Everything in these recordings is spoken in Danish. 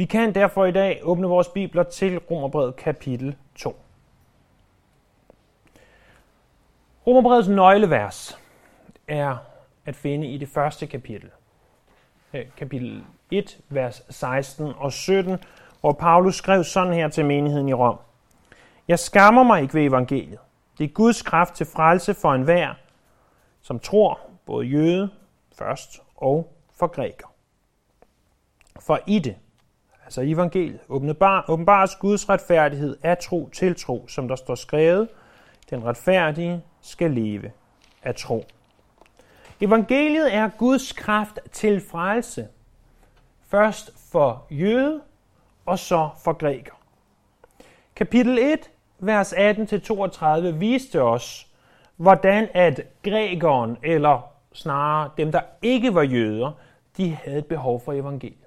Vi kan derfor i dag åbne vores bibler til Romerbrevet kapitel 2. Romerbrevets nøglevers er at finde i det første kapitel. Øh, kapitel 1, vers 16 og 17, hvor Paulus skrev sådan her til menigheden i Rom. Jeg skammer mig ikke ved evangeliet. Det er Guds kraft til frelse for enhver, som tror, både jøde først og for græker. For i det, altså evangeliet, åbenbar, åbenbares Guds retfærdighed af tro til tro, som der står skrevet, den retfærdige skal leve af tro. Evangeliet er Guds kraft til frelse. Først for jøde, og så for græker. Kapitel 1, vers 18-32 viste os, hvordan at grækeren, eller snarere dem, der ikke var jøder, de havde et behov for evangeliet.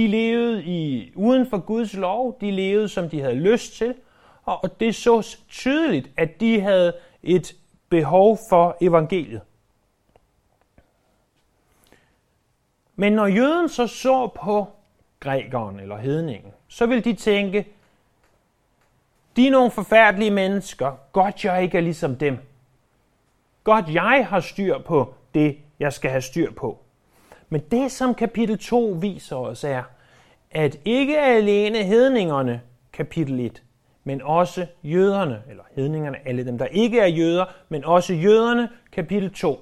De levede i, uden for Guds lov, de levede, som de havde lyst til, og det så tydeligt, at de havde et behov for evangeliet. Men når jøden så så på grækeren eller hedningen, så vil de tænke, de er nogle forfærdelige mennesker. Godt jeg ikke er ligesom dem. Godt jeg har styr på det, jeg skal have styr på. Men det, som kapitel 2 viser os, er, at ikke alene hedningerne, kapitel 1, men også jøderne, eller hedningerne, alle dem, der ikke er jøder, men også jøderne, kapitel 2,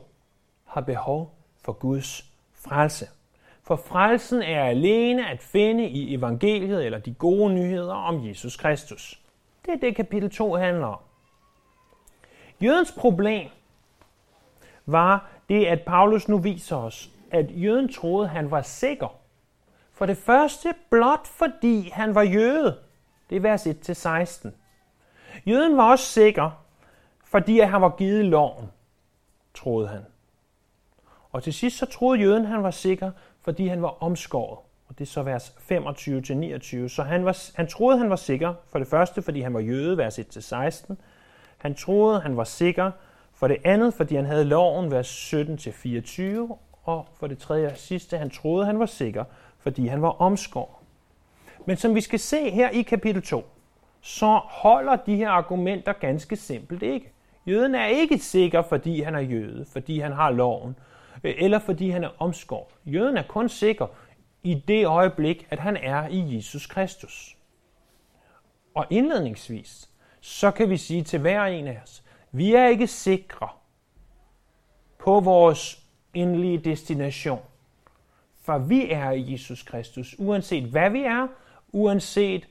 har behov for Guds frelse. For frelsen er alene at finde i evangeliet eller de gode nyheder om Jesus Kristus. Det er det, kapitel 2 handler om. Jødens problem var det, at Paulus nu viser os, at jøden troede, han var sikker. For det første, blot fordi han var jøde. Det er vers 1-16. Jøden var også sikker, fordi han var givet loven, troede han. Og til sidst så troede jøden, han var sikker, fordi han var omskåret. Og det er så vers 25-29. Så han, var, han troede, han var sikker, for det første, fordi han var jøde, vers 1-16. Han troede, han var sikker, for det andet, fordi han havde loven, vers 17-24. Og for det tredje og sidste, han troede, han var sikker, fordi han var omskåret. Men som vi skal se her i kapitel 2, så holder de her argumenter ganske simpelt ikke. Jøden er ikke sikker, fordi han er jøde, fordi han har loven, øh, eller fordi han er omskåret. Jøden er kun sikker i det øjeblik, at han er i Jesus Kristus. Og indledningsvis, så kan vi sige til hver en af os, vi er ikke sikre på vores endelige destination. For vi er i Jesus Kristus, uanset hvad vi er, uanset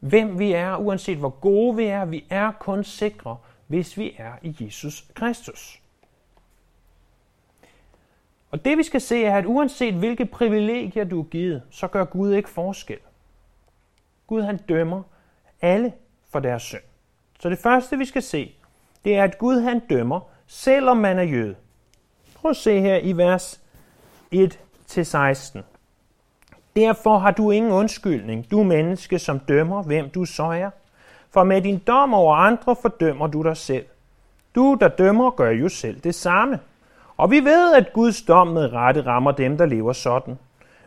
hvem vi er, uanset hvor gode vi er, vi er kun sikre, hvis vi er i Jesus Kristus. Og det vi skal se er, at uanset hvilke privilegier du er givet, så gør Gud ikke forskel. Gud han dømmer alle for deres synd. Så det første vi skal se, det er, at Gud han dømmer, selvom man er jøde. Prøv at se her i vers 1-16. Derfor har du ingen undskyldning, du menneske, som dømmer, hvem du så er. For med din dom over andre fordømmer du dig selv. Du, der dømmer, gør jo selv det samme. Og vi ved, at Guds dom med rette rammer dem, der lever sådan.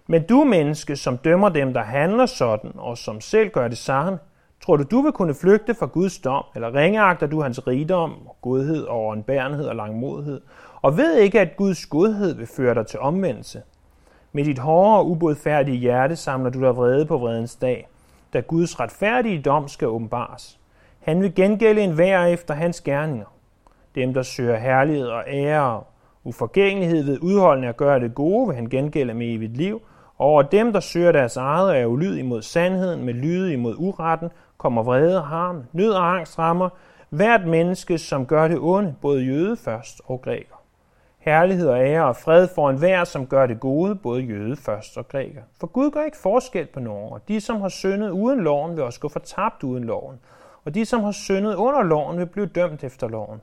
Men du, menneske, som dømmer dem, der handler sådan, og som selv gør det samme, tror du, du vil kunne flygte fra Guds dom, eller ringeagter du hans rigdom, godhed og en og langmodighed, og ved ikke, at Guds godhed vil føre dig til omvendelse. Med dit hårde og ubodfærdige hjerte samler du dig vrede på vredens dag, da Guds retfærdige dom skal åbenbares. Han vil gengælde enhver efter hans gerninger. Dem, der søger herlighed og ære Uforgængelighed ved udholdende at gøre det gode vil han gengælde med evigt liv, og over dem, der søger deres eget og er ulyd imod sandheden, med lyde imod uretten, kommer vrede og harm, nød og angst rammer hvert menneske, som gør det onde, både jøde først og græker. Herlighed og ære og fred for enhver, som gør det gode, både jøde først og græker. For Gud gør ikke forskel på nogen, og de, som har syndet uden loven, vil også gå fortabt uden loven. Og de, som har syndet under loven, vil blive dømt efter loven.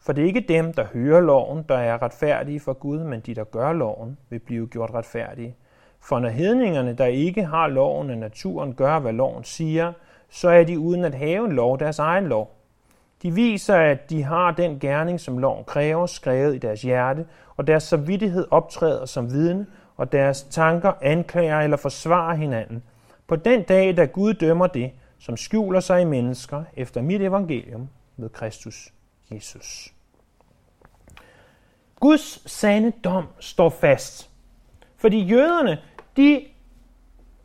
For det er ikke dem, der hører loven, der er retfærdige for Gud, men de, der gør loven, vil blive gjort retfærdige. For når hedningerne, der ikke har loven af naturen, gør, hvad loven siger, så er de uden at have en lov deres egen lov. De viser, at de har den gerning, som loven kræver, skrevet i deres hjerte, og deres samvittighed optræder som vidne, og deres tanker anklager eller forsvarer hinanden. På den dag, da Gud dømmer det, som skjuler sig i mennesker efter mit evangelium med Kristus Jesus. Guds sande dom står fast. Fordi jøderne, de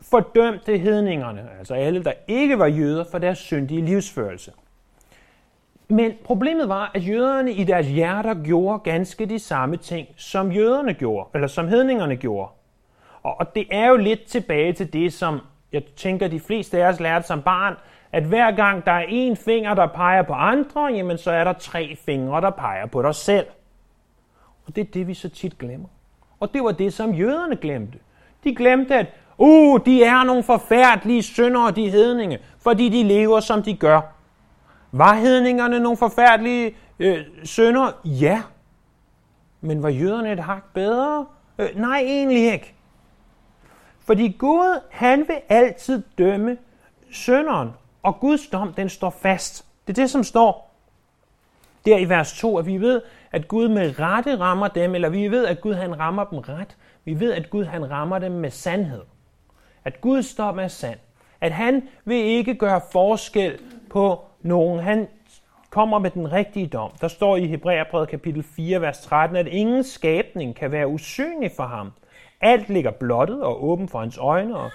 fordømte hedningerne, altså alle, der ikke var jøder, for deres syndige livsførelse. Men problemet var, at jøderne i deres hjerter gjorde ganske de samme ting, som jøderne gjorde, eller som hedningerne gjorde. Og det er jo lidt tilbage til det, som jeg tænker, de fleste af os lærte som barn, at hver gang der er en finger, der peger på andre, jamen så er der tre fingre, der peger på dig selv. Og det er det, vi så tit glemmer. Og det var det, som jøderne glemte. De glemte, at uh, de er nogle forfærdelige syndere, de hedninge, fordi de lever, som de gør. Var hedningerne nogle forfærdelige øh, sønder? Ja. Men var jøderne et hak bedre? Øh, nej, egentlig ikke. Fordi Gud, han vil altid dømme sønderen, og Guds dom, den står fast. Det er det, som står der i vers 2, at vi ved, at Gud med rette rammer dem, eller vi ved, at Gud han rammer dem ret. Vi ved, at Gud han rammer dem med sandhed. At Guds dom er sand. At han vil ikke gøre forskel på nogen. Han kommer med den rigtige dom. Der står i Hebræerbrevet kapitel 4, vers 13, at ingen skabning kan være usynlig for ham. Alt ligger blottet og åben for hans øjne, og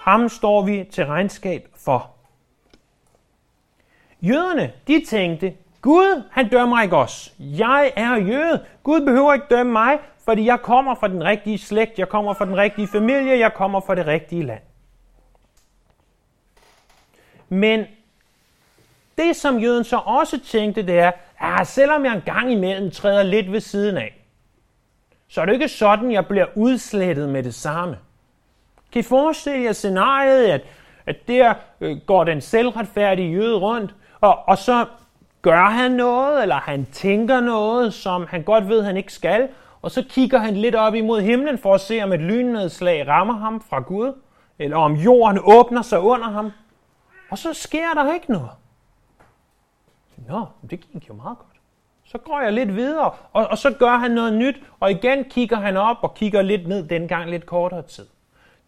ham står vi til regnskab for. Jøderne, de tænkte, Gud, han dømmer ikke os. Jeg er jøde. Gud behøver ikke dømme mig, fordi jeg kommer fra den rigtige slægt, jeg kommer fra den rigtige familie, jeg kommer fra det rigtige land. Men det, som jøden så også tænkte, det er, at selvom jeg en gang imellem træder lidt ved siden af, så er det ikke sådan, jeg bliver udslettet med det samme. Kan I forestille jer scenariet, at, at der øh, går den selvretfærdige jøde rundt, og, og så gør han noget, eller han tænker noget, som han godt ved, han ikke skal, og så kigger han lidt op imod himlen for at se, om et lynnedslag rammer ham fra Gud, eller om jorden åbner sig under ham, og så sker der ikke noget. Nå, det gik jo meget godt. Så går jeg lidt videre, og, og så gør han noget nyt, og igen kigger han op og kigger lidt ned, dengang lidt kortere tid.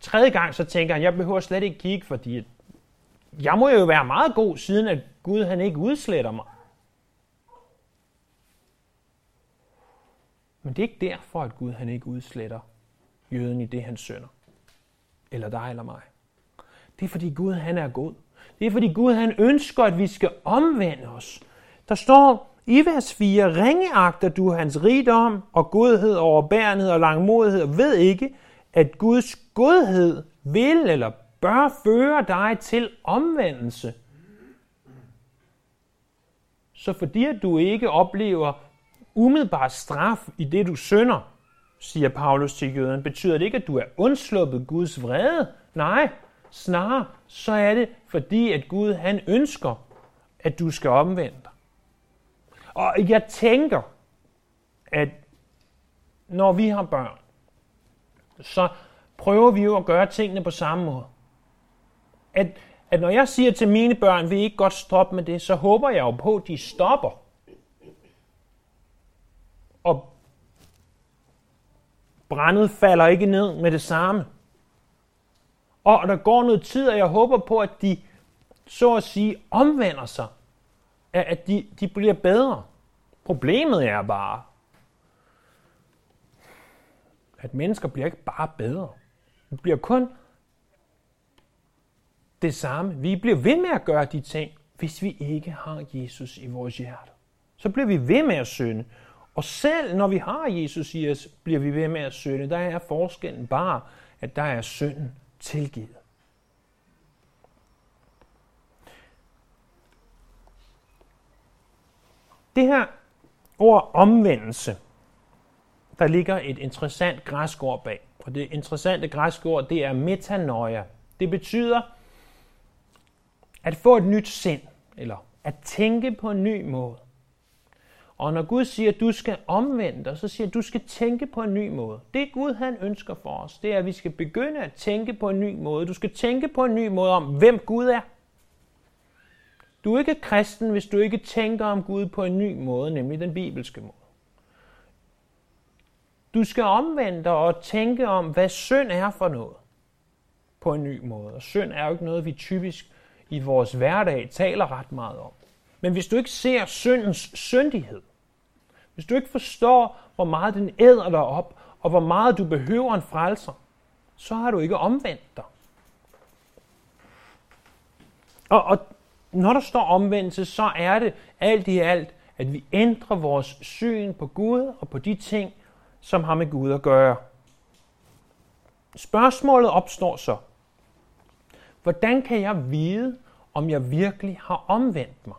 Tredje gang så tænker han, jeg behøver slet ikke kigge, fordi jeg må jo være meget god, siden at Gud han ikke udsletter mig. Men det er ikke derfor, at Gud han ikke udsletter jøden i det, han sønder. Eller dig eller mig. Det er fordi Gud han er god. Det er fordi Gud han ønsker, at vi skal omvende os. Der står i vers 4, ringeagter du hans rigdom og godhed og overbærenhed og langmodighed, og ved ikke, at Guds godhed vil eller bør føre dig til omvendelse. Så fordi at du ikke oplever umiddelbar straf i det, du synder, siger Paulus til jøden, betyder det ikke, at du er undsluppet Guds vrede. Nej, snarere så er det, fordi at Gud han ønsker, at du skal omvende. Og jeg tænker, at når vi har børn, så prøver vi jo at gøre tingene på samme måde. At, at når jeg siger til mine børn, vi ikke godt stoppe med det, så håber jeg jo på, at de stopper. Og brændet falder ikke ned med det samme. Og der går noget tid, og jeg håber på, at de så at sige omvender sig at de, de bliver bedre. Problemet er bare, at mennesker bliver ikke bare bedre. Vi bliver kun det samme. Vi bliver ved med at gøre de ting, hvis vi ikke har Jesus i vores hjerte. Så bliver vi ved med at synde. Og selv når vi har Jesus i os, bliver vi ved med at synde. Der er forskellen bare, at der er synden tilgivet. Det her ord omvendelse, der ligger et interessant græsk ord bag. Og det interessante græske ord, det er metanoia. Det betyder at få et nyt sind, eller at tænke på en ny måde. Og når Gud siger, at du skal omvende dig, så siger at du skal tænke på en ny måde. Det Gud han ønsker for os, det er, at vi skal begynde at tænke på en ny måde. Du skal tænke på en ny måde om, hvem Gud er. Du er ikke kristen, hvis du ikke tænker om Gud på en ny måde, nemlig den bibelske måde. Du skal omvende dig og tænke om, hvad synd er for noget på en ny måde. Og synd er jo ikke noget, vi typisk i vores hverdag taler ret meget om. Men hvis du ikke ser syndens syndighed, hvis du ikke forstår, hvor meget den æder dig op, og hvor meget du behøver en frelser, så har du ikke omvendt dig. Og, og når der står omvendelse, så er det alt i alt, at vi ændrer vores syn på Gud og på de ting, som har med Gud at gøre. Spørgsmålet opstår så. Hvordan kan jeg vide, om jeg virkelig har omvendt mig?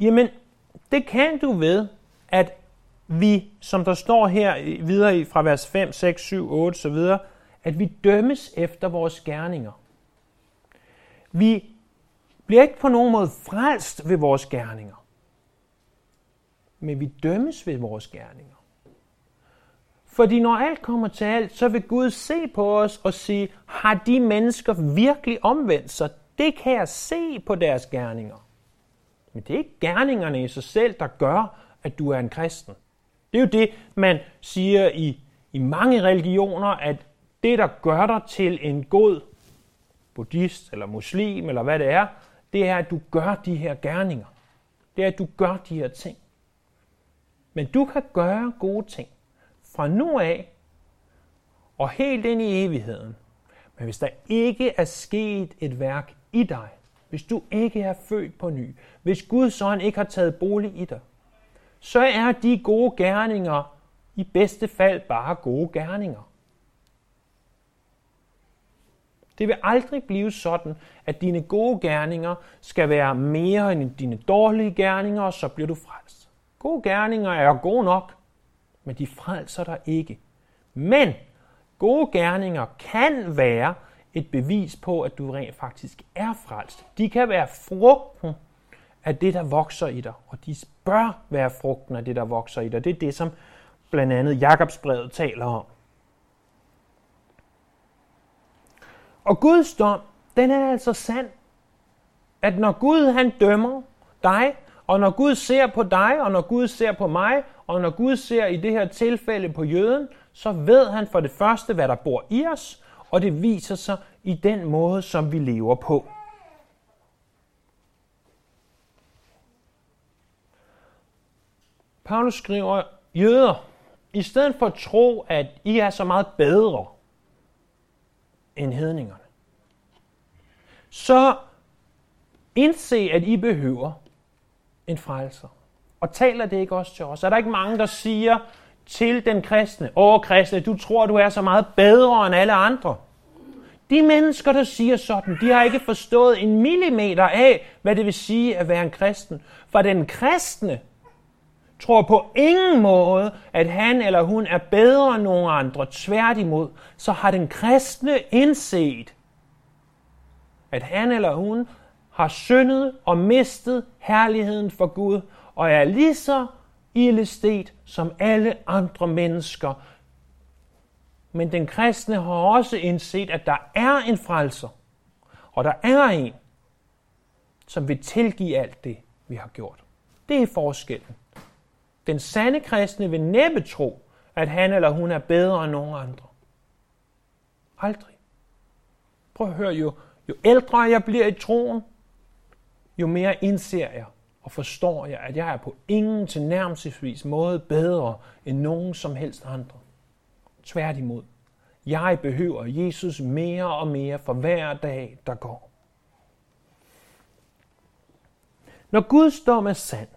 Jamen, det kan du ved, at vi, som der står her videre fra vers 5, 6, 7, 8 så videre, at vi dømmes efter vores gerninger. Vi bliver ikke på nogen måde frelst ved vores gerninger, men vi dømmes ved vores gerninger. Fordi når alt kommer til alt, så vil Gud se på os og sige, har de mennesker virkelig omvendt sig? Det kan jeg se på deres gerninger. Men det er ikke gerningerne i sig selv, der gør, at du er en kristen. Det er jo det, man siger i, i mange religioner, at det, der gør dig til en god buddhist eller muslim eller hvad det er, det er, at du gør de her gerninger. Det er, at du gør de her ting. Men du kan gøre gode ting fra nu af og helt ind i evigheden. Men hvis der ikke er sket et værk i dig, hvis du ikke er født på ny, hvis Guds ånd ikke har taget bolig i dig, så er de gode gerninger i bedste fald bare gode gerninger. Det vil aldrig blive sådan, at dine gode gerninger skal være mere end dine dårlige gerninger, og så bliver du frelst. Gode gerninger er gode nok, men de frelser dig ikke. Men gode gerninger kan være et bevis på, at du rent faktisk er frelst. De kan være frugten af det, der vokser i dig, og de bør være frugten af det, der vokser i dig. Det er det, som blandt andet Jakobsbrevet taler om. Og Guds dom, den er altså sand. At når Gud han dømmer dig, og når Gud ser på dig, og når Gud ser på mig, og når Gud ser i det her tilfælde på jøden, så ved han for det første, hvad der bor i os, og det viser sig i den måde, som vi lever på. Paulus skriver, jøder, i stedet for at tro, at I er så meget bedre end hedningerne, så indse, at I behøver en frelser. Og taler det ikke også til os? Er der ikke mange, der siger til den kristne, åh kristne, du tror, du er så meget bedre end alle andre? De mennesker, der siger sådan, de har ikke forstået en millimeter af, hvad det vil sige at være en kristen. For den kristne tror på ingen måde, at han eller hun er bedre end nogen andre. Tværtimod, så har den kristne indset, at han eller hun har syndet og mistet herligheden for Gud, og er lige så illestet som alle andre mennesker. Men den kristne har også indset, at der er en frelser, og der er en, som vil tilgive alt det, vi har gjort. Det er forskellen. Den sande kristne vil næppe tro, at han eller hun er bedre end nogen andre. Aldrig. Prøv at høre, jo, jo ældre jeg bliver i troen, jo mere indser jeg og forstår jeg, at jeg er på ingen tilnærmelsesvis måde bedre end nogen som helst andre. Tværtimod. Jeg behøver Jesus mere og mere for hver dag, der går. Når Guds dom er sand,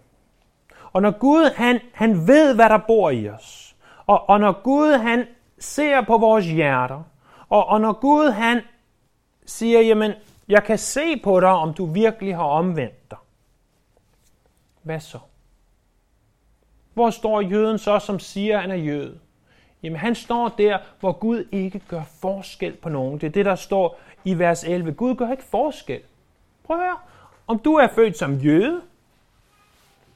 og når Gud han, han ved, hvad der bor i os, og, og når Gud han ser på vores hjerter, og, og når Gud han siger, jamen, jeg kan se på dig, om du virkelig har omvendt dig. Hvad så? Hvor står jøden så, som siger, at han er jøde? Jamen han står der, hvor Gud ikke gør forskel på nogen. Det er det, der står i vers 11. Gud gør ikke forskel. Prøv at høre. Om du er født som jøde,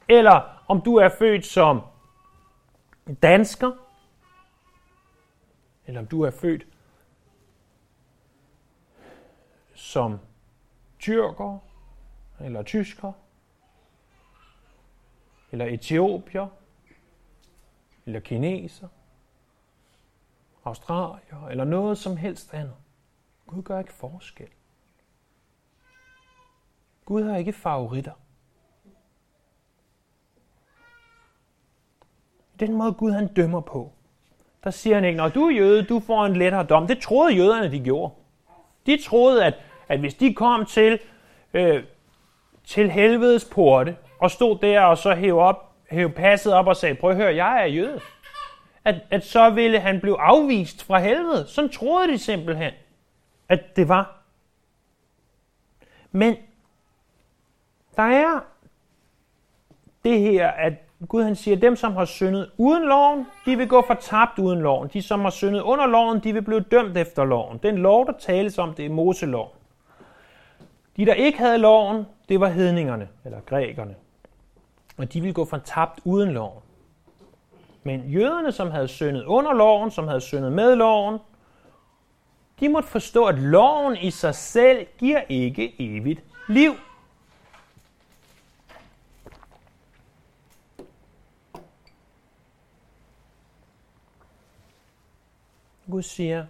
eller om du er født som dansker, eller om du er født som tyrker, eller tysker, eller etiopier, eller kineser, australier eller noget som helst andet. Gud gør ikke forskel. Gud har ikke favoritter. Den måde Gud han dømmer på, der siger han ikke, når du er jøde, du får en lettere dom. Det troede jøderne, de gjorde. De troede, at, at hvis de kom til, øh, til helvedes porte, og stod der og så hævde, op, hæv passet op og sagde, prøv at høre, jeg er jøde. At, at så ville han blive afvist fra helvede. Sådan troede de simpelthen, at det var. Men der er det her, at Gud han siger, dem, som har syndet uden loven, de vil gå fortabt uden loven. De, som har syndet under loven, de vil blive dømt efter loven. Den lov, der tales om, det er Moselov. De, der ikke havde loven, det var hedningerne, eller grækerne. Og de ville gå fortabt uden loven. Men jøderne, som havde syndet under loven, som havde syndet med loven, de måtte forstå, at loven i sig selv giver ikke evigt liv. Gud siger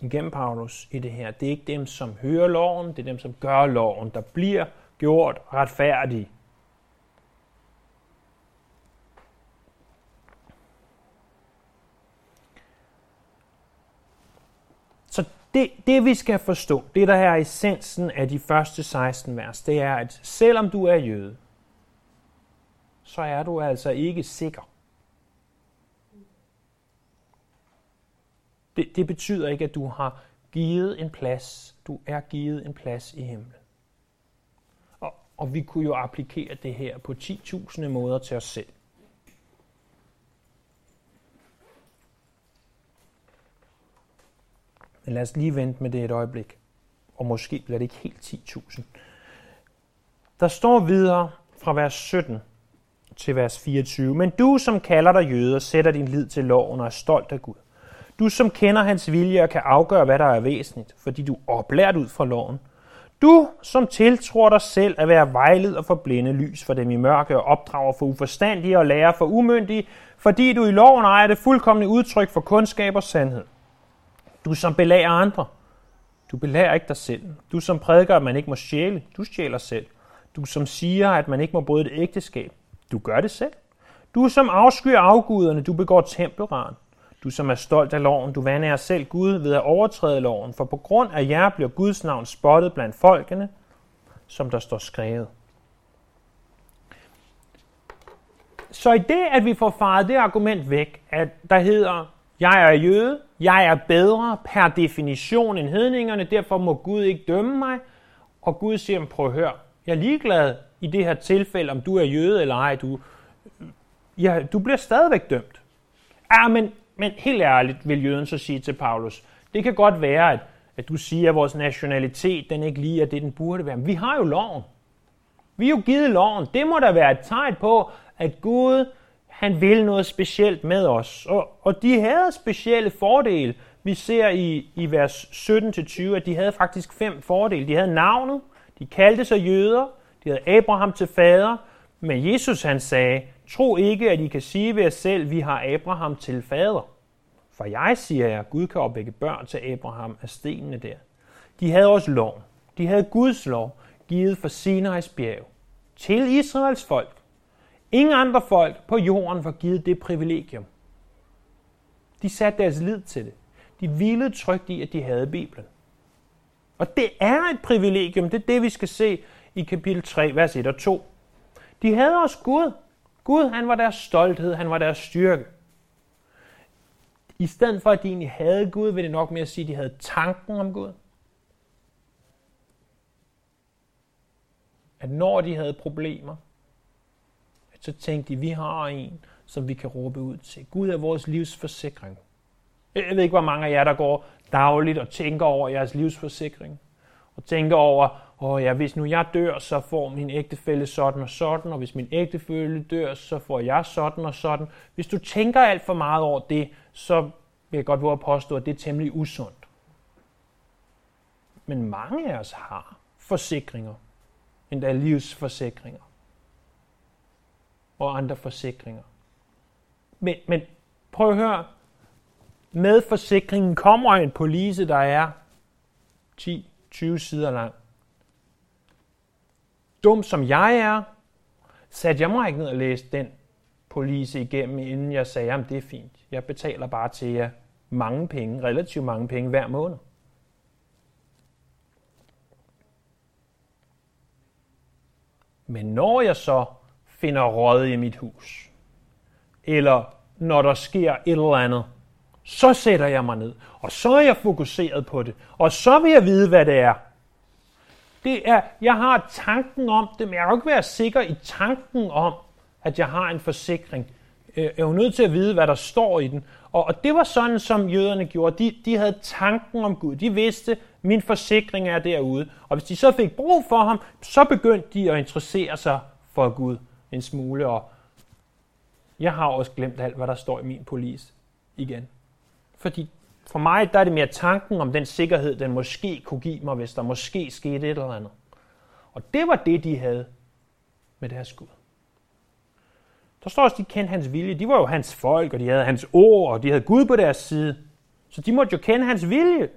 igennem Paulus i det her, det er ikke dem, som hører loven, det er dem, som gør loven, der bliver gjort retfærdige. Så det, det vi skal forstå, det der er essensen af de første 16 vers, det er, at selvom du er jøde, så er du altså ikke sikker. Det, det betyder ikke, at du har givet en plads. Du er givet en plads i himlen. Og, og vi kunne jo applikere det her på 10.000 måder til os selv. Men lad os lige vente med det et øjeblik. Og måske bliver det ikke helt 10.000. Der står videre fra vers 17 til vers 24. Men du, som kalder dig jøder, sætter din lid til loven og er stolt af Gud. Du som kender hans vilje og kan afgøre, hvad der er væsentligt, fordi du er oplært ud fra loven. Du som tiltror dig selv at være vejled og forblinde lys for dem i mørke og opdrager for uforstandige og lærer for umyndige, fordi du i loven ejer det fuldkommende udtryk for kundskab og sandhed. Du som belager andre. Du belager ikke dig selv. Du som prædiker, at man ikke må stjæle. Du stjæler selv. Du som siger, at man ikke må bryde et ægteskab. Du gør det selv. Du som afskyer afguderne. Du begår tempelran. Du som er stolt af loven, du vander selv Gud ved at overtræde loven, for på grund af jer bliver Guds navn spottet blandt folkene, som der står skrevet. Så i det, at vi får faret det argument væk, at der hedder, jeg er jøde, jeg er bedre per definition end hedningerne, derfor må Gud ikke dømme mig, og Gud siger, prøv at høre, jeg er ligeglad i det her tilfælde, om du er jøde eller ej, du, ja, du bliver stadigvæk dømt. Ja, men men helt ærligt vil jøden så sige til Paulus, det kan godt være, at, at du siger, at vores nationalitet den ikke lige er det, den burde være. Men vi har jo loven. Vi har jo givet loven. Det må da være et tegn på, at Gud han vil noget specielt med os. Og, og de havde specielle fordele. Vi ser i, i vers 17-20, at de havde faktisk fem fordele. De havde navnet, de kaldte sig jøder, de havde Abraham til fader, men Jesus han sagde, tro ikke, at I kan sige ved jer selv, vi har Abraham til fader. For jeg siger jer, Gud kan opvække børn til Abraham af stenene der. De havde også lov. De havde Guds lov, givet for Sinai's bjerg. Til Israels folk. Ingen andre folk på jorden var givet det privilegium. De satte deres lid til det. De hvilede trygt i, at de havde Bibelen. Og det er et privilegium. Det er det, vi skal se i kapitel 3, vers 1 og 2. De havde også Gud. Gud, han var deres stolthed, han var deres styrke. I stedet for, at de egentlig havde Gud, vil det nok mere sige, at de havde tanken om Gud. At når de havde problemer, så tænkte de, at vi har en, som vi kan råbe ud til. Gud er vores livsforsikring. Jeg ved ikke, hvor mange af jer, der går dagligt og tænker over jeres livsforsikring. Og tænker over, åh ja, hvis nu jeg dør, så får min ægtefælle sådan og sådan, og hvis min ægtefælle dør, så får jeg sådan og sådan. Hvis du tænker alt for meget over det, så vil jeg godt våge at påstå, at det er temmelig usundt. Men mange af os har forsikringer, endda livsforsikringer og andre forsikringer. Men, men prøv at høre. Med forsikringen kommer en police, der er 10-20 sider lang. Dum som jeg er, satte jeg mig ikke ned og læste den police igennem, inden jeg sagde, at det er fint. Jeg betaler bare til jer mange penge, relativt mange penge hver måned. Men når jeg så finder råd i mit hus, eller når der sker et eller andet, så sætter jeg mig ned, og så er jeg fokuseret på det, og så vil jeg vide, hvad det er. Det er, jeg har tanken om det, men jeg kan ikke være sikker i tanken om, at jeg har en forsikring. Jeg er jo nødt til at vide, hvad der står i den. Og, og det var sådan, som jøderne gjorde. De, de havde tanken om Gud. De vidste, min forsikring er derude. Og hvis de så fik brug for ham, så begyndte de at interessere sig for Gud en smule. Og jeg har også glemt alt, hvad der står i min police igen. Fordi for mig der er det mere tanken om den sikkerhed, den måske kunne give mig, hvis der måske skete et eller andet. Og det var det, de havde med deres Gud. Der står også, de kendte hans vilje. De var jo hans folk, og de havde hans ord, og de havde Gud på deres side. Så de måtte jo kende hans vilje.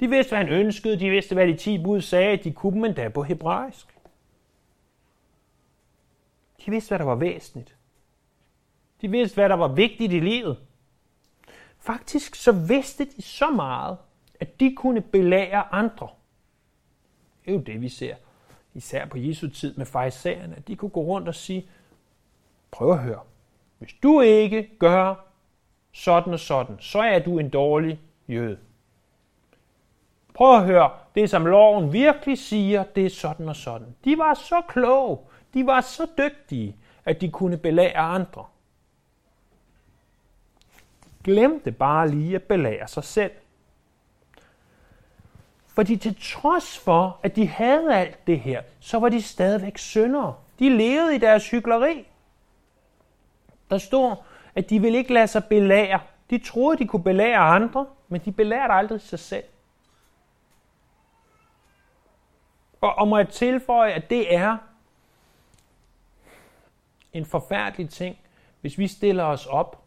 De vidste, hvad han ønskede. De vidste, hvad de ti bud sagde. De kunne dem endda på hebraisk. De vidste, hvad der var væsentligt. De vidste, hvad der var vigtigt i livet. Faktisk så vidste de så meget, at de kunne belære andre. Det er jo det, vi ser, især på Jesu tid med fejserne, at de kunne gå rundt og sige, prøv at høre, hvis du ikke gør sådan og sådan, så er du en dårlig jøde. Prøv at høre, det som loven virkelig siger, det er sådan og sådan. De var så kloge, de var så dygtige, at de kunne belære andre glemte bare lige at belære sig selv. Fordi til trods for, at de havde alt det her, så var de stadigvæk syndere. De levede i deres hyggeleri. Der står, at de vil ikke lade sig belære. De troede, de kunne belære andre, men de belærte aldrig sig selv. Og, og må jeg tilføje, at det er en forfærdelig ting, hvis vi stiller os op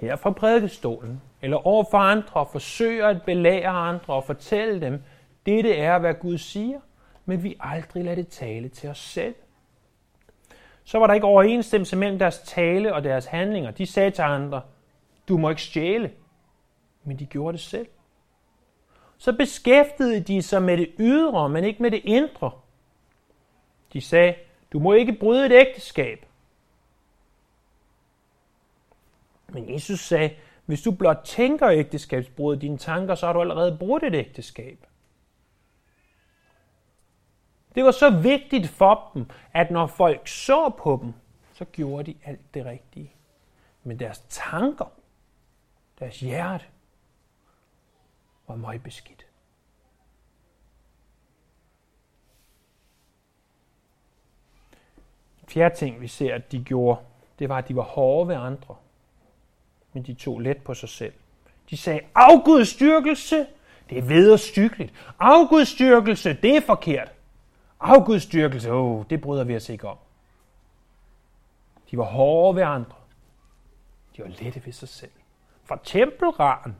her fra prædikestolen, eller over for andre og forsøger at belære andre og fortælle dem, dette er, hvad Gud siger, men vi aldrig lader det tale til os selv. Så var der ikke overensstemmelse mellem deres tale og deres handlinger. De sagde til andre, du må ikke stjæle, men de gjorde det selv. Så beskæftigede de sig med det ydre, men ikke med det indre. De sagde, du må ikke bryde et ægteskab, Men Jesus sagde, hvis du blot tænker ægteskabsbrud i dine tanker, så har du allerede brudt et ægteskab. Det var så vigtigt for dem, at når folk så på dem, så gjorde de alt det rigtige. Men deres tanker, deres hjerte, var meget beskidt. En fjerde ting, vi ser, at de gjorde, det var, at de var hårde ved andre men de tog let på sig selv. De sagde, afgudstyrkelse, det er vederstykkeligt. Afgudstyrkelse, det er forkert. Afgudstyrkelse, åh, oh, det bryder vi os ikke om. De var hårde ved andre. De var lette ved sig selv. For tempelraren,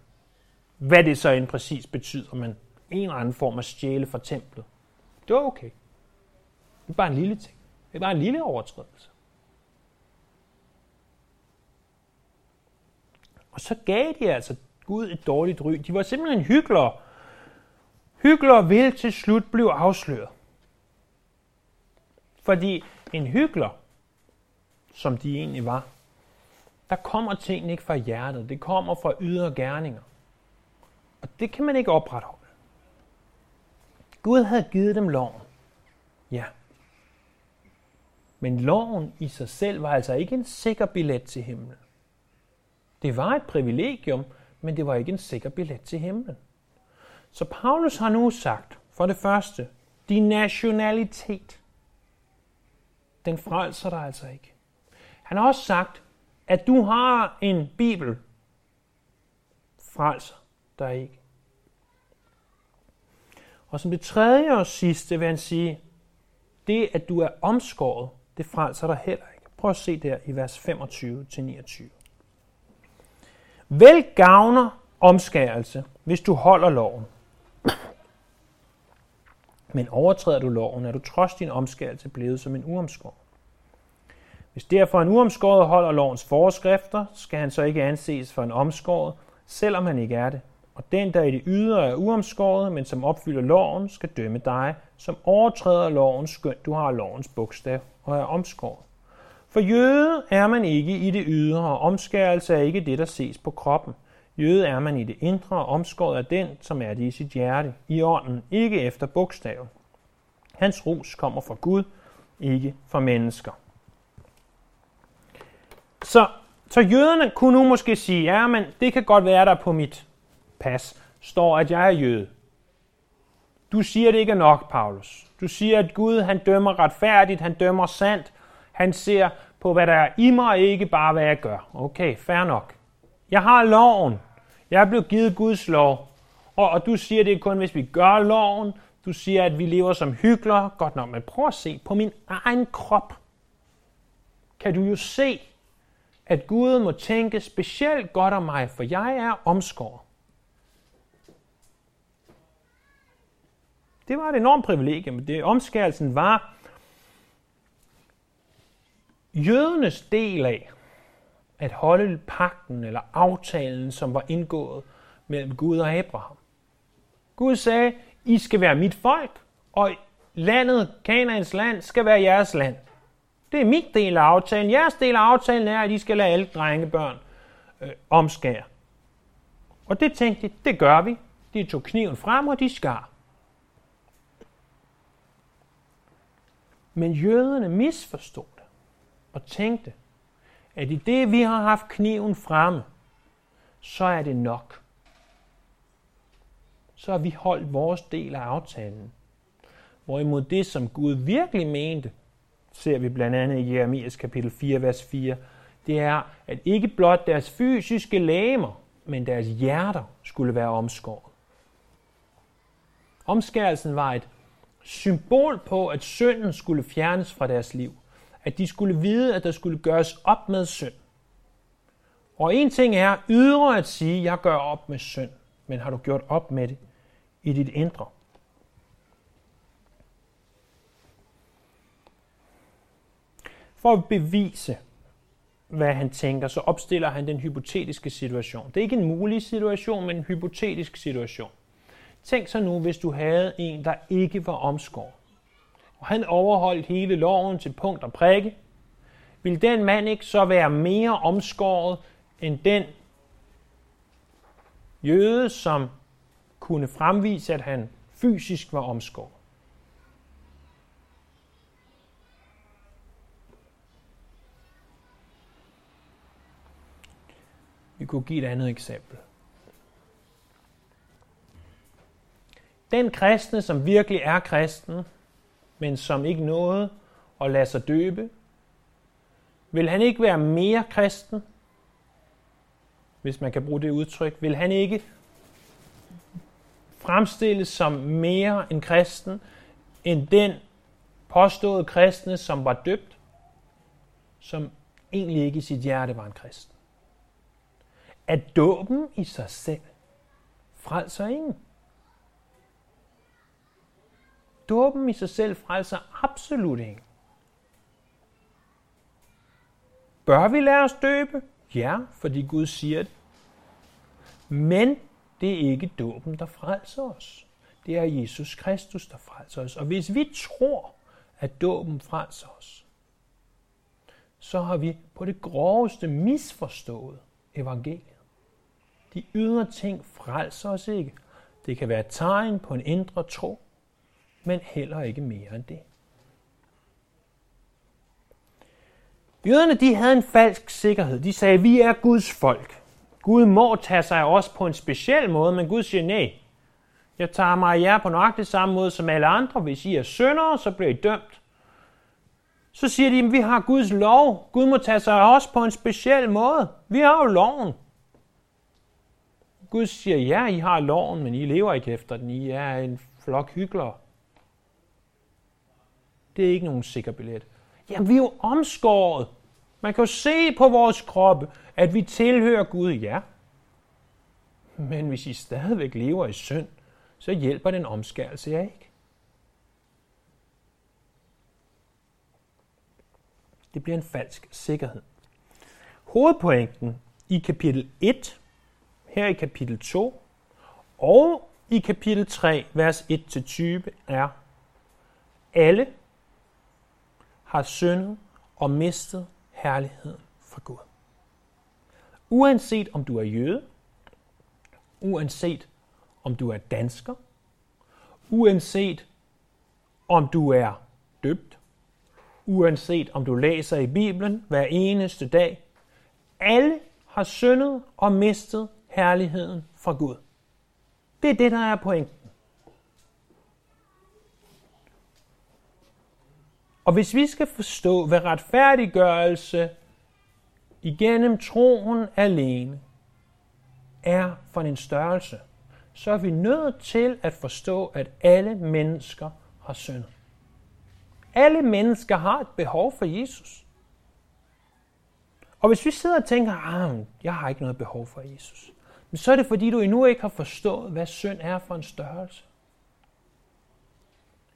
hvad det så end præcis betyder, men en eller anden form af stjæle fra templet, det var okay. Det er bare en lille ting. Det er bare en lille overtrædelse. Og så gav de altså Gud et dårligt ry. De var simpelthen hyggelere. Hyggelere vil til slut blive afsløret. Fordi en hyggelig, som de egentlig var, der kommer tingene ikke fra hjertet. Det kommer fra ydre gerninger. Og det kan man ikke opretholde. Gud havde givet dem loven. Ja. Men loven i sig selv var altså ikke en sikker billet til himlen. Det var et privilegium, men det var ikke en sikker billet til himlen. Så Paulus har nu sagt, for det første, din nationalitet, den frelser dig altså ikke. Han har også sagt, at du har en bibel, frelser dig ikke. Og som det tredje og sidste vil han sige, det at du er omskåret, det frelser dig heller ikke. Prøv at se der i vers 25-29. Vel gavner omskærelse, hvis du holder loven. Men overtræder du loven, er du trods din omskærelse blevet som en uomskåret. Hvis derfor en uomskåret holder lovens forskrifter, skal han så ikke anses for en omskåret, selvom han ikke er det. Og den, der i det ydre er uomskåret, men som opfylder loven, skal dømme dig, som overtræder loven, skønt du har lovens bogstav og er omskåret. For jøde er man ikke i det ydre, og omskærelse er ikke det, der ses på kroppen. Jøde er man i det indre, og omskåret af den, som er det i sit hjerte, i ånden, ikke efter bogstaven. Hans ros kommer fra Gud, ikke fra mennesker. Så, så jøderne kunne nu måske sige, ja, men det kan godt være, der på mit pas står, at jeg er jøde. Du siger, det ikke er nok, Paulus. Du siger, at Gud han dømmer retfærdigt, han dømmer sandt. Han ser på, hvad der er i mig, ikke bare, hvad jeg gør. Okay, fair nok. Jeg har loven. Jeg er blevet givet Guds lov. Og, og du siger, det er kun, hvis vi gør loven. Du siger, at vi lever som hyklere. Godt nok, men prøv at se på min egen krop. Kan du jo se, at Gud må tænke specielt godt om mig, for jeg er omskåret. Det var et enormt privilegium. Det omskærelsen var jødernes del af at holde pakten eller aftalen, som var indgået mellem Gud og Abraham. Gud sagde, I skal være mit folk, og landet, Kanaans land, skal være jeres land. Det er mit del af aftalen. Jeres del af aftalen er, at I skal lade alle drengebørn øh, omskære. Og det tænkte de, det gør vi. De tog kniven frem, og de skar. Men jøderne misforstod det og tænkte, at i det, vi har haft kniven fremme, så er det nok. Så har vi holdt vores del af aftalen. Hvorimod det, som Gud virkelig mente, ser vi blandt andet i Jeremias kapitel 4, vers 4, det er, at ikke blot deres fysiske læmer, men deres hjerter skulle være omskåret. Omskærelsen var et symbol på, at synden skulle fjernes fra deres liv. At de skulle vide, at der skulle gøres op med synd. Og en ting er ydre at sige, jeg gør op med synd. Men har du gjort op med det i dit indre? For at bevise, hvad han tænker, så opstiller han den hypotetiske situation. Det er ikke en mulig situation, men en hypotetisk situation. Tænk så nu, hvis du havde en, der ikke var omskåret, og han overholdt hele loven til punkt og prikke, vil den mand ikke så være mere omskåret end den jøde, som kunne fremvise, at han fysisk var omskåret? Vi kunne give et andet eksempel. Den kristne, som virkelig er kristen, men som ikke nåede at lade sig døbe, vil han ikke være mere kristen, hvis man kan bruge det udtryk? Vil han ikke fremstilles som mere en kristen, end den påståede kristne, som var døbt, som egentlig ikke i sit hjerte var en kristen? At dåben i sig selv frelser ingen. Dåben i sig selv frelser absolut ingen. Bør vi lade os døbe? Ja, fordi Gud siger det. Men det er ikke dåben, der frelser os. Det er Jesus Kristus, der frelser os. Og hvis vi tror, at dåben frelser os, så har vi på det groveste misforstået evangeliet. De ydre ting frelser os ikke. Det kan være et tegn på en indre tro, men heller ikke mere end det. Jøderne de havde en falsk sikkerhed. De sagde, vi er Guds folk. Gud må tage sig af os på en speciel måde, men Gud siger, nej, jeg tager mig af jer på nøjagtig samme måde som alle andre. Hvis I er syndere, så bliver I dømt. Så siger de, at vi har Guds lov. Gud må tage sig af os på en speciel måde. Vi har jo loven. Gud siger, ja, I har loven, men I lever ikke efter den. I er en flok hyggelere. Det er ikke nogen sikker billet. Jamen, vi er jo omskåret. Man kan jo se på vores kroppe, at vi tilhører Gud, ja. Men hvis I stadigvæk lever i synd, så hjælper den omskærelse jer ikke. Det bliver en falsk sikkerhed. Hovedpointen i kapitel 1, her i kapitel 2 og i kapitel 3, vers 1-20 er, alle har syndet og mistet herligheden fra Gud. Uanset om du er jøde, uanset om du er dansker, uanset om du er døbt, uanset om du læser i Bibelen hver eneste dag, alle har syndet og mistet herligheden fra Gud. Det er det, der er pointen. Og hvis vi skal forstå, hvad retfærdiggørelse igennem troen alene er for en størrelse, så er vi nødt til at forstå, at alle mennesker har syndet. Alle mennesker har et behov for Jesus. Og hvis vi sidder og tænker, ah, at jeg har ikke noget behov for Jesus, men så er det fordi, du endnu ikke har forstået, hvad synd er for en størrelse.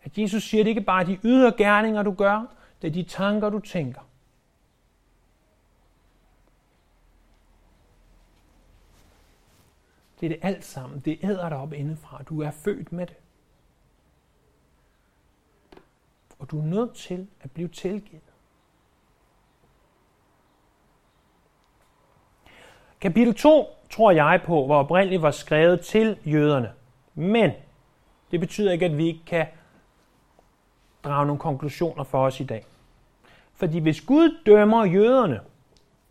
At Jesus siger, at det ikke bare er de ydre gerninger, du gør, det er de tanker, du tænker. Det er det alt sammen. Det æder dig op indefra. Du er født med det. Og du er nødt til at blive tilgivet. Kapitel 2 tror jeg på, hvor oprindeligt var skrevet til jøderne. Men det betyder ikke, at vi ikke kan drage nogle konklusioner for os i dag. Fordi hvis Gud dømmer jøderne,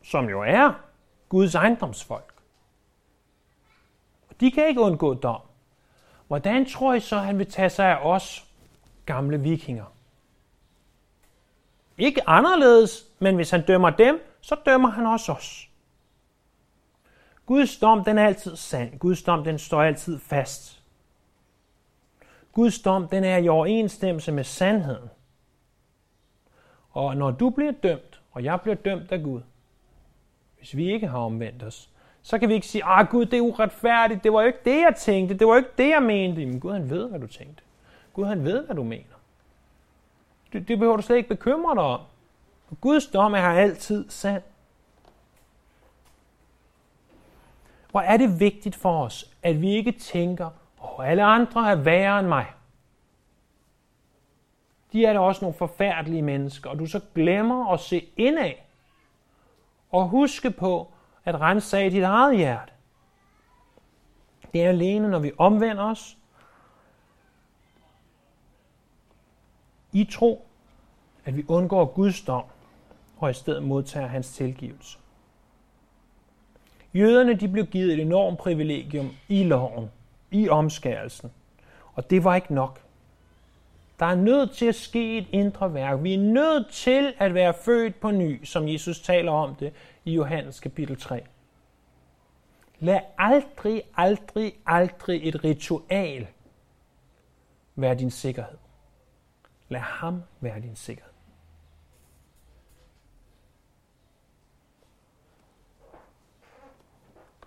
som jo er Guds ejendomsfolk, de kan ikke undgå dom. Hvordan tror I så, at han vil tage sig af os gamle vikinger? Ikke anderledes, men hvis han dømmer dem, så dømmer han også os. Guds dom, den er altid sand. Guds dom, den står altid fast. Guds dom, den er i overensstemmelse med sandheden. Og når du bliver dømt, og jeg bliver dømt af Gud, hvis vi ikke har omvendt os, så kan vi ikke sige, ah Gud, det er uretfærdigt, det var jo ikke det, jeg tænkte, det var jo ikke det, jeg mente. Men Gud, han ved, hvad du tænkte. Gud, han ved, hvad du mener. Det, det behøver du slet ikke bekymre dig om. Guds dom er altid sand. Hvor er det vigtigt for os, at vi ikke tænker, og alle andre er værre end mig. De er da også nogle forfærdelige mennesker, og du så glemmer at se indad og huske på at rense af dit eget hjerte. Det er alene, når vi omvender os i tro, at vi undgår Guds dom og i stedet modtager hans tilgivelse. Jøderne de blev givet et enormt privilegium i loven, i omskærelsen. Og det var ikke nok. Der er nødt til at ske et indre værk. Vi er nødt til at være født på ny, som Jesus taler om det i Johannes kapitel 3. Lad aldrig, aldrig, aldrig et ritual være din sikkerhed. Lad ham være din sikkerhed.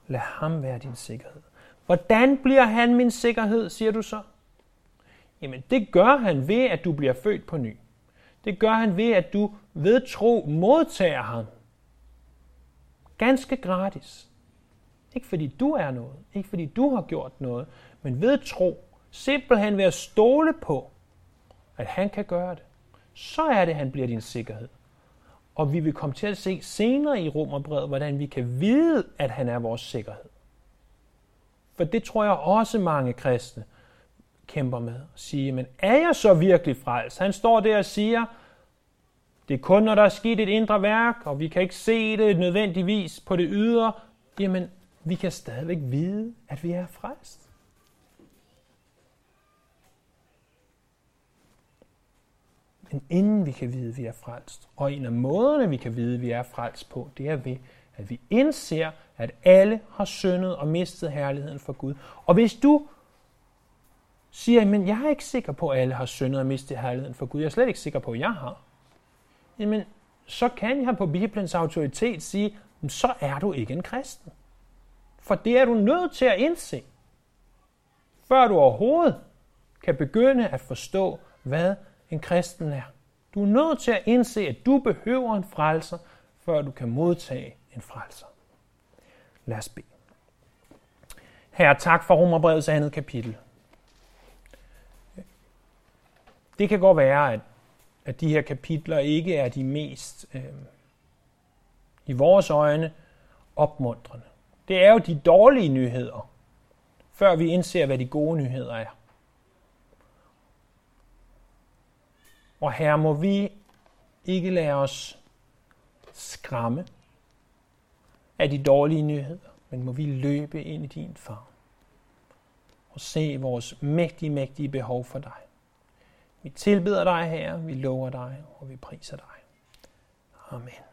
Lad ham være din sikkerhed. Hvordan bliver han min sikkerhed, siger du så? Jamen, det gør han ved, at du bliver født på ny. Det gør han ved, at du ved tro modtager ham. Ganske gratis. Ikke fordi du er noget, ikke fordi du har gjort noget, men ved tro, simpelthen ved at stole på, at han kan gøre det. Så er det, han bliver din sikkerhed. Og vi vil komme til at se senere i Romerbrevet, hvordan vi kan vide, at han er vores sikkerhed. For det tror jeg også mange kristne kæmper med. At sige, men er jeg så virkelig frelst? Han står der og siger, det er kun, når der er sket et indre værk, og vi kan ikke se det nødvendigvis på det ydre. Jamen, vi kan stadigvæk vide, at vi er frelst. Men inden vi kan vide, at vi er frelst, og en af måderne, vi kan vide, at vi er frelst på, det er ved, at vi indser, at alle har syndet og mistet herligheden for Gud. Og hvis du siger, men jeg er ikke sikker på, at alle har syndet og mistet herligheden for Gud, jeg er slet ikke sikker på, at jeg har, jamen, så kan jeg på Bibelens autoritet sige, så er du ikke en kristen. For det er du nødt til at indse, før du overhovedet kan begynde at forstå, hvad en kristen er. Du er nødt til at indse, at du behøver en frelser, før du kan modtage en frelser. Lad os bede. Herre, tak for Romerbrevets andet kapitel. Det kan godt være, at, at de her kapitler ikke er de mest, øh, i vores øjne, opmuntrende. Det er jo de dårlige nyheder, før vi indser, hvad de gode nyheder er. Og her må vi ikke lade os skræmme af de dårlige nyheder, men må vi løbe ind i din favn og se vores mægtige, mægtige behov for dig. Vi tilbeder dig, her, vi lover dig, og vi priser dig. Amen.